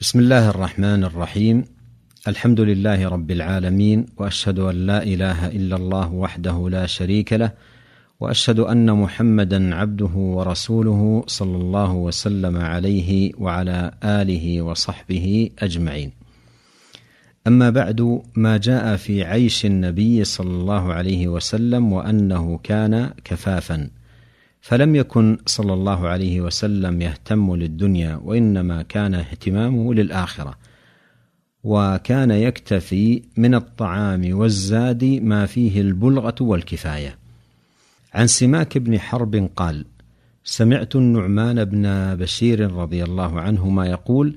بسم الله الرحمن الرحيم. الحمد لله رب العالمين وأشهد أن لا إله إلا الله وحده لا شريك له وأشهد أن محمدا عبده ورسوله صلى الله وسلم عليه وعلى آله وصحبه أجمعين. أما بعد ما جاء في عيش النبي صلى الله عليه وسلم وأنه كان كفافا. فلم يكن صلى الله عليه وسلم يهتم للدنيا وإنما كان اهتمامه للآخرة. وكان يكتفي من الطعام والزاد ما فيه البلغة والكفاية. عن سماك بن حرب قال سمعت النعمان بن بشير رضي الله عنهما يقول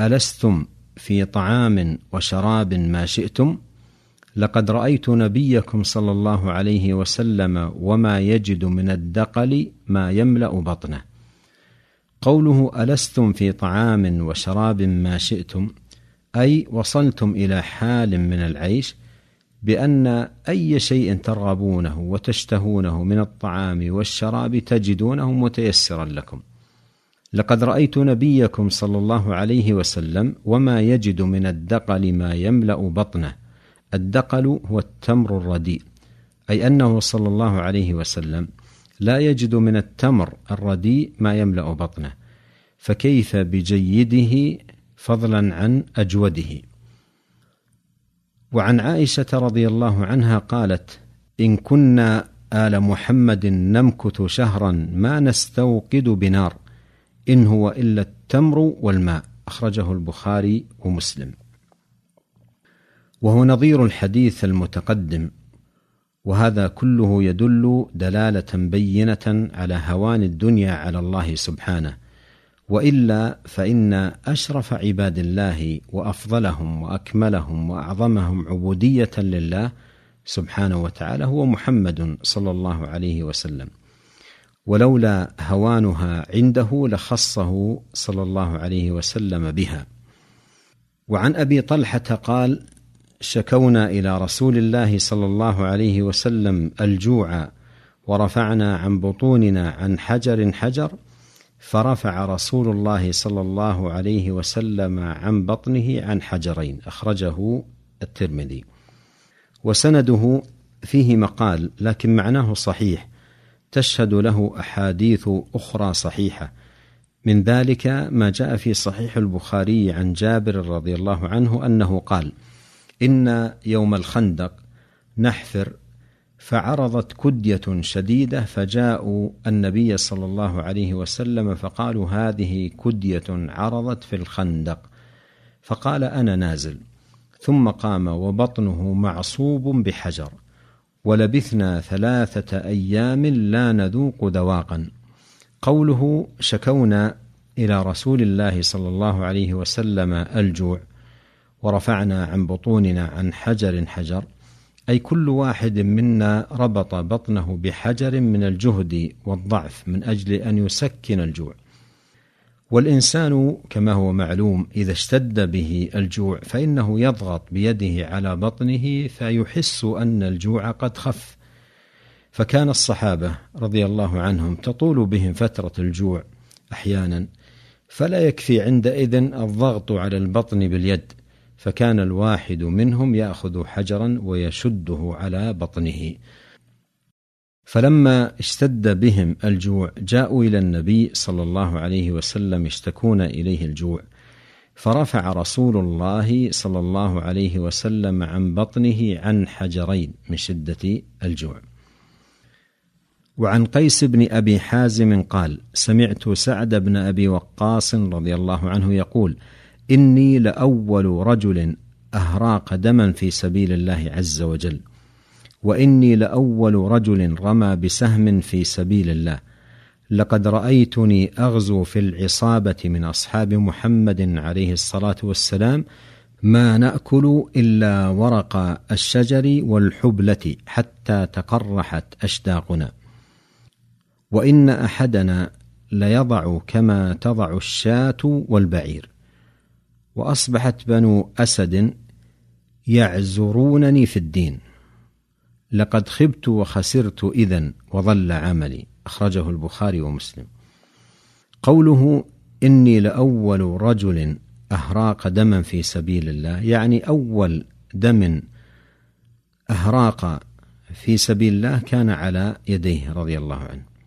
ألستم في طعام وشراب ما شئتم؟ لقد رأيت نبيكم صلى الله عليه وسلم وما يجد من الدقل ما يملأ بطنه. قوله ألستم في طعام وشراب ما شئتم؟ أي وصلتم إلى حال من العيش بأن أي شيء ترغبونه وتشتهونه من الطعام والشراب تجدونه متيسرا لكم. لقد رأيت نبيكم صلى الله عليه وسلم وما يجد من الدقل ما يملأ بطنه. الدقل هو التمر الرديء أي أنه صلى الله عليه وسلم لا يجد من التمر الرديء ما يملأ بطنه فكيف بجيده فضلا عن أجوده؟ وعن عائشة رضي الله عنها قالت إن كنا آل محمد نمكث شهرا ما نستوقد بنار إن هو إلا التمر والماء أخرجه البخاري ومسلم. وهو نظير الحديث المتقدم وهذا كله يدل دلالة بينة على هوان الدنيا على الله سبحانه وإلا فإن أشرف عباد الله وأفضلهم وأكملهم وأعظمهم عبودية لله سبحانه وتعالى هو محمد صلى الله عليه وسلم. ولولا هوانها عنده لخصه صلى الله عليه وسلم بها. وعن أبي طلحة قال شكونا إلى رسول الله صلى الله عليه وسلم الجوع ورفعنا عن بطوننا عن حجر حجر فرفع رسول الله صلى الله عليه وسلم عن بطنه عن حجرين. أخرجه الترمذي. وسنده فيه مقال لكن معناه صحيح. تشهد له أحاديث أخرى صحيحة. من ذلك ما جاء في صحيح البخاري عن جابر رضي الله عنه أنه قال: إن يوم الخندق نحفر فعرضت كدية شديدة فجاءوا النبي صلى الله عليه وسلم فقالوا هذه كدية عرضت في الخندق. فقال أنا نازل. ثم قام وبطنه معصوب بحجر. ولبثنا ثلاثة أيام لا نذوق ذواقا. قوله شكونا إلى رسول الله صلى الله عليه وسلم الجوع. ورفعنا عن بطوننا عن حجر حجر أي كل واحد منا ربط بطنه بحجر من الجهد والضعف من أجل أن يسكن الجوع. والإنسان كما هو معلوم إذا اشتد به الجوع فإنه يضغط بيده على بطنه فيحس أن الجوع قد خف. فكان الصحابة رضي الله عنهم تطول بهم فترة الجوع أحيانا فلا يكفي عندئذ الضغط على البطن باليد. فكان الواحد منهم يأخذ حجرا ويشده على بطنه. فلما اشتد بهم الجوع جاءوا إلى النبي صلى الله عليه وسلم يشتكون إليه الجوع. فرفع رسول الله صلى الله عليه وسلم عن بطنه عن حجرين من شدة الجوع. وعن قيس بن أبي حازم قال سمعت سعد بن أبي وقاص رضي الله عنه يقول إني لأول رجل أهراق دما في سبيل الله عز وجل وإني لأول رجل رمى بسهم في سبيل الله لقد رأيتني أغزو في العصابة من أصحاب محمد عليه الصلاة والسلام ما نأكل إلا ورق الشجر والحبلة حتى تقرحت أشداقنا. وإن أحدنا ليضع كما تضع الشاة والبعير. وأصبحت بنو أسد يعزرونني في الدين. لقد خبت وخسرت اذا وضل عملي. أخرجه البخاري ومسلم. قوله إني لأول رجل أهراق دما في سبيل الله يعني أول دم أهراق في سبيل الله كان على يديه رضي الله عنه.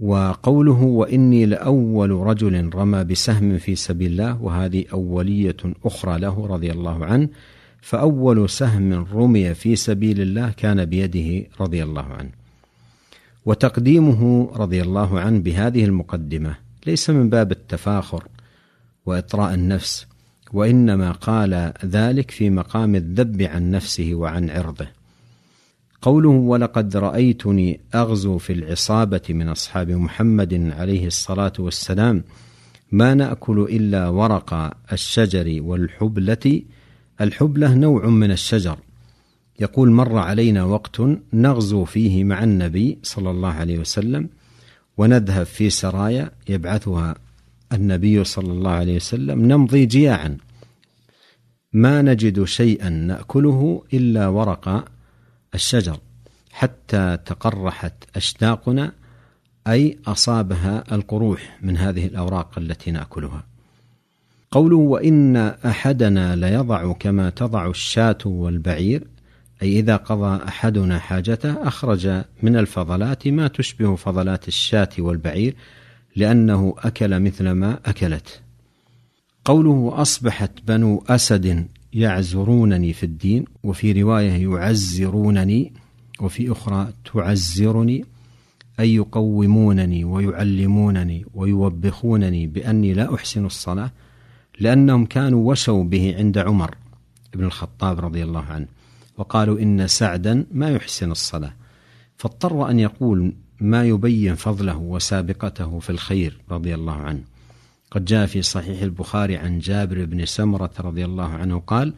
وقوله وإني لأول رجل رمى بسهم في سبيل الله وهذه أولية أخرى له رضي الله عنه فأول سهم رمي في سبيل الله كان بيده رضي الله عنه. وتقديمه رضي الله عنه بهذه المقدمة ليس من باب التفاخر وإطراء النفس وإنما قال ذلك في مقام الذب عن نفسه وعن عرضه. قوله ولقد رأيتني أغزو في العصابة من أصحاب محمد عليه الصلاة والسلام ما نأكل إلا ورق الشجر والحبلة. الحبلة نوع من الشجر. يقول مر علينا وقت نغزو فيه مع النبي صلى الله عليه وسلم ونذهب في سرايا يبعثها النبي صلى الله عليه وسلم نمضي جياعا. ما نجد شيئا نأكله إلا ورق الشجر حتى تقرحت اشداقنا أي أصابها القروح من هذه الأوراق التي نأكلها. قوله وإن أحدنا ليضع كما تضع الشاة والبعير أي إذا قضى أحدنا حاجته أخرج من الفضلات ما تشبه فضلات الشاة والبعير لأنه أكل مثل ما أكلت. قوله أصبحت بنو أسد يعزرونني في الدين وفي رواية يعزرونني وفي أخرى تعزرني أي يقومونني ويعلمونني ويوبخونني بأني لا أحسن الصلاة لأنهم كانوا وشوا به عند عمر بن الخطاب رضي الله عنه وقالوا إن سعدا ما يحسن الصلاة. فاضطر أن يقول ما يبين فضله وسابقته في الخير رضي الله عنه. قد جاء في صحيح البخاري عن جابر بن سمرة رضي الله عنه قال: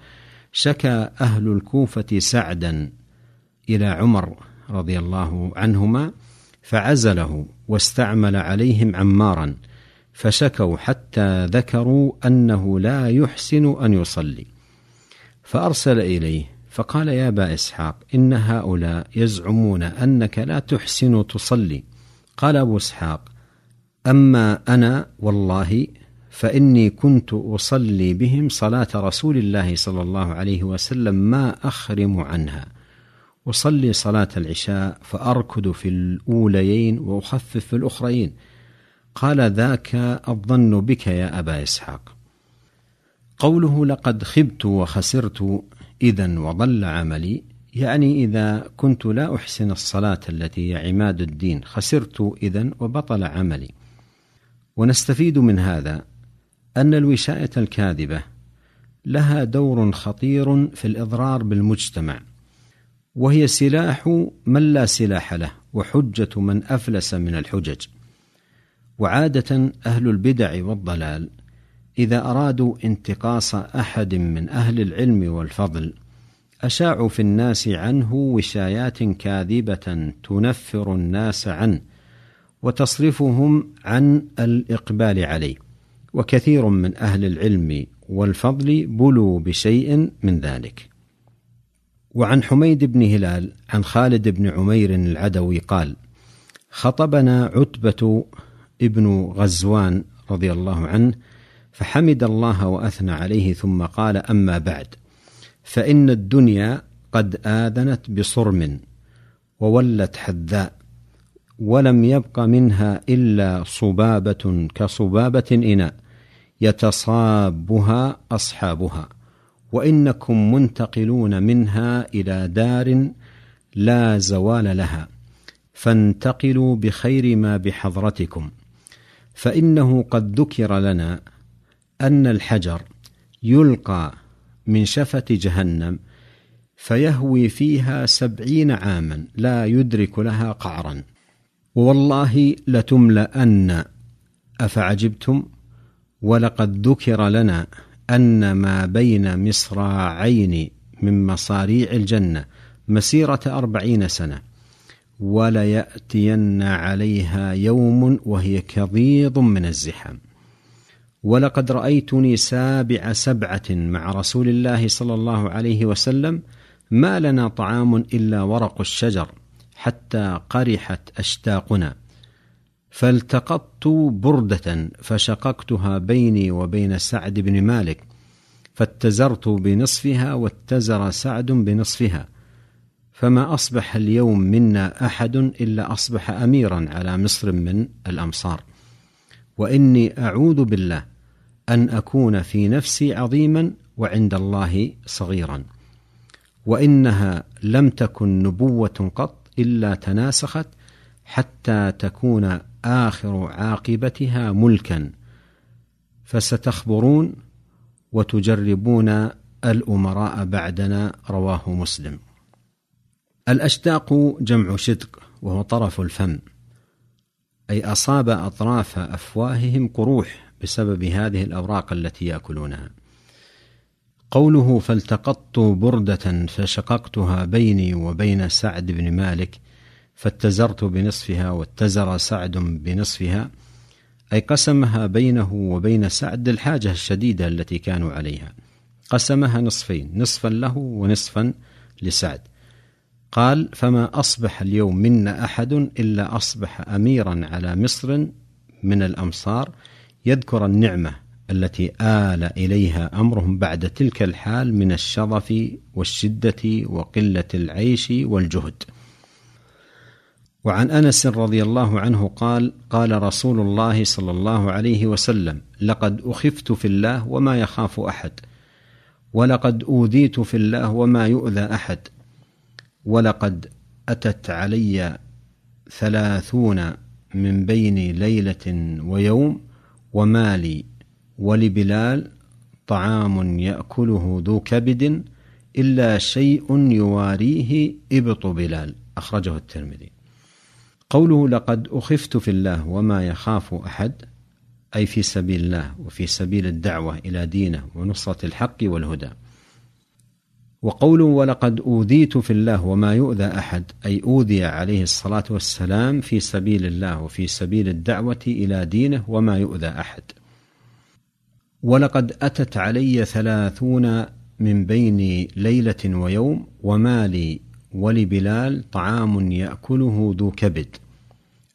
شكى أهل الكوفة سعدا إلى عمر رضي الله عنهما فعزله واستعمل عليهم عمارا فشكوا حتى ذكروا أنه لا يحسن أن يصلي فأرسل إليه فقال يا أبا إسحاق إن هؤلاء يزعمون أنك لا تحسن تصلي. قال أبو إسحاق أما أنا والله فإني كنت أصلي بهم صلاة رسول الله صلى الله عليه وسلم ما أخرم عنها. أصلي صلاة العشاء فأركض في الأوليين وأخفف في الأخرين. قال ذاك الظن بك يا أبا إسحاق. قوله لقد خبت وخسرت اذا وضل عملي يعني إذا كنت لا أحسن الصلاة التي هي عماد الدين خسرت اذا وبطل عملي. ونستفيد من هذا أن الوشايه الكاذبة لها دور خطير في الإضرار بالمجتمع وهي سلاح من لا سلاح له وحجة من أفلس من الحجج. وعادة أهل البدع والضلال إذا أرادوا انتقاص أحد من أهل العلم والفضل أشاعوا في الناس عنه وشايات كاذبة تنفر الناس عنه. وتصرفهم عن الإقبال عليه. وكثير من أهل العلم والفضل بلوا بشيء من ذلك. وعن حميد بن هلال عن خالد بن عمير العدوي قال خطبنا عتبة ابن غزوان رضي الله عنه فحمد الله وأثنى عليه ثم قال أما بعد فإن الدنيا قد آذنت بصرم وولت حذاء. ولم يبق منها إلا صبابة كصبابة إناء يتصابها أصحابها وإنكم منتقلون منها إلى دار لا زوال لها فانتقلوا بخير ما بحضرتكم فإنه قد ذكر لنا أن الحجر يلقى من شفة جهنم فيهوي فيها سبعين عاما لا يدرك لها قعرا. والله لتملأن أفعجبتم؟ ولقد ذكر لنا أن ما بين مصراعين من مصاريع الجنة مسيرة أربعين سنة وليأتين عليها يوم وهي كضيض من الزحام. ولقد رأيتني سابع سبعة مع رسول الله صلى الله عليه وسلم ما لنا طعام إلا ورق الشجر. حتى قرحت أشتاقنا. فالتقطت بردة فشققتها بيني وبين سعد بن مالك فاتزرت بنصفها واتزر سعد بنصفها. فما أصبح اليوم منا أحد إلا أصبح أميرا على مصر من الأمصار. وإني أعوذ بالله أن أكون في نفسي عظيما وعند الله صغيرا. وإنها لم تكن نبوة قط إلا تناسخت حتى تكون آخر عاقبتها ملكا. فستخبرون وتجربون الأمراء بعدنا رواه مسلم. الاشتاق جمع شدق وهو طرف الفم. أي أصاب أطراف أفواههم قروح بسبب هذه الأوراق التي يأكلونها. قوله فالتقطت بردة فشققتها بيني وبين سعد بن مالك فاتزرت بنصفها واتزر سعد بنصفها أي قسمها بينه وبين سعد للحاجه الشديدة التي كانوا عليها. قسمها نصفين نصفا له ونصفا لسعد. قال فما أصبح اليوم منا أحد إلا أصبح اميرا على مصر من الأمصار يذكر النعمة التي آل إليها أمرهم بعد تلك الحال من الشظف والشدة وقلة العيش والجهد. وعن أنس رضي الله عنه قال قال رسول الله صلى الله عليه وسلم لقد أخفت في الله وما يخاف أحد ولقد أوذيت في الله وما يؤذى أحد ولقد أتت علي ثلاثون من بين ليلة ويوم ومالي ولبلال طعام يأكله ذو كبد إلا شيء يواريه إبط بلال. أخرجه الترمذي. قوله لقد أخفت في الله وما يخاف أحد أي في سبيل الله وفي سبيل الدعوة إلى دينه ونصرة الحق والهدى. وقوله ولقد أوذيت في الله وما يؤذى أحد أي أوذي عليه الصلاة والسلام في سبيل الله وفي سبيل الدعوة إلى دينه وما يؤذى أحد. ولقد أتت علي ثلاثون من بين ليلة ويوم وما لي ولبلال طعام يأكله ذو كبد.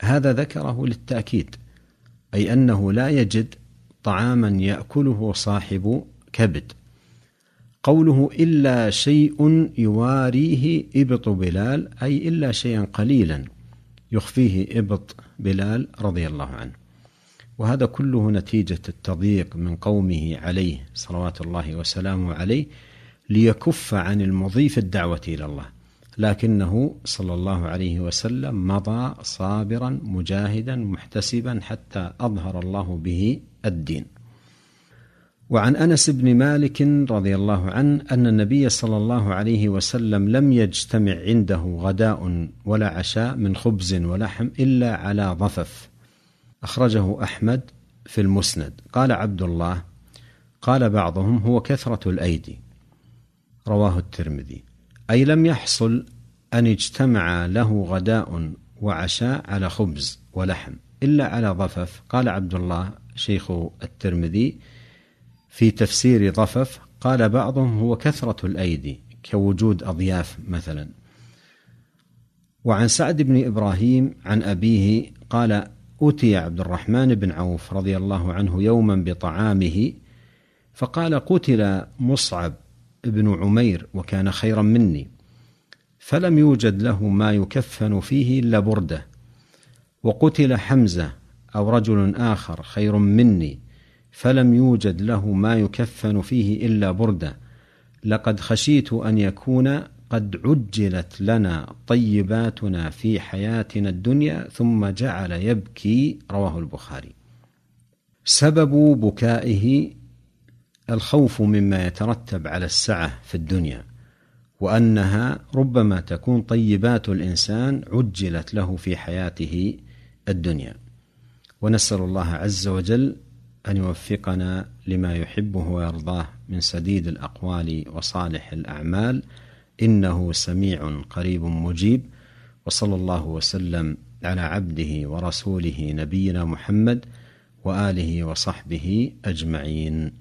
هذا ذكره للتأكيد أي أنه لا يجد طعاما يأكله صاحب كبد. قوله إلا شيء يواريه إبط بلال أي إلا شيئا قليلا يخفيه إبط بلال رضي الله عنه. وهذا كله نتيجة التضييق من قومه عليه صلوات الله وسلامه عليه ليكف عن المضي في الدعوة إلى الله. لكنه صلى الله عليه وسلم مضى صابرا مجاهدا محتسبا حتى أظهر الله به الدين. وعن أنس بن مالك رضي الله عنه أن النبي صلى الله عليه وسلم لم يجتمع عنده غداء ولا عشاء من خبز ولحم إلا على ضفف. أخرجه أحمد في المسند. قال عبد الله قال بعضهم هو كثرة الأيدي. رواه الترمذي. أي لم يحصل أن اجتمع له غداء وعشاء على خبز ولحم إلا على ضفف. قال عبد الله شيخ الترمذي في تفسير ضفف قال بعضهم هو كثرة الأيدي كوجود أضياف مثلا. وعن سعد بن إبراهيم عن أبيه قال أتي عبد الرحمن بن عوف رضي الله عنه يوما بطعامه فقال قتل مصعب بن عمير وكان خيرا مني فلم يوجد له ما يكفن فيه إلا بردة وقتل حمزة أو رجل آخر خير مني فلم يوجد له ما يكفن فيه إلا برده لقد خشيت أن يكون قد عجلت لنا طيباتنا في حياتنا الدنيا ثم جعل يبكي رواه البخاري. سبب بكائه الخوف مما يترتب على السعة في الدنيا وأنها ربما تكون طيبات الإنسان عجلت له في حياته الدنيا. ونسأل الله عز وجل أن يوفقنا لما يحبه ويرضاه من سديد الأقوال وصالح الأعمال إنه سميع قريب مجيب وصلى الله وسلم على عبده ورسوله نبينا محمد وآله وصحبه أجمعين.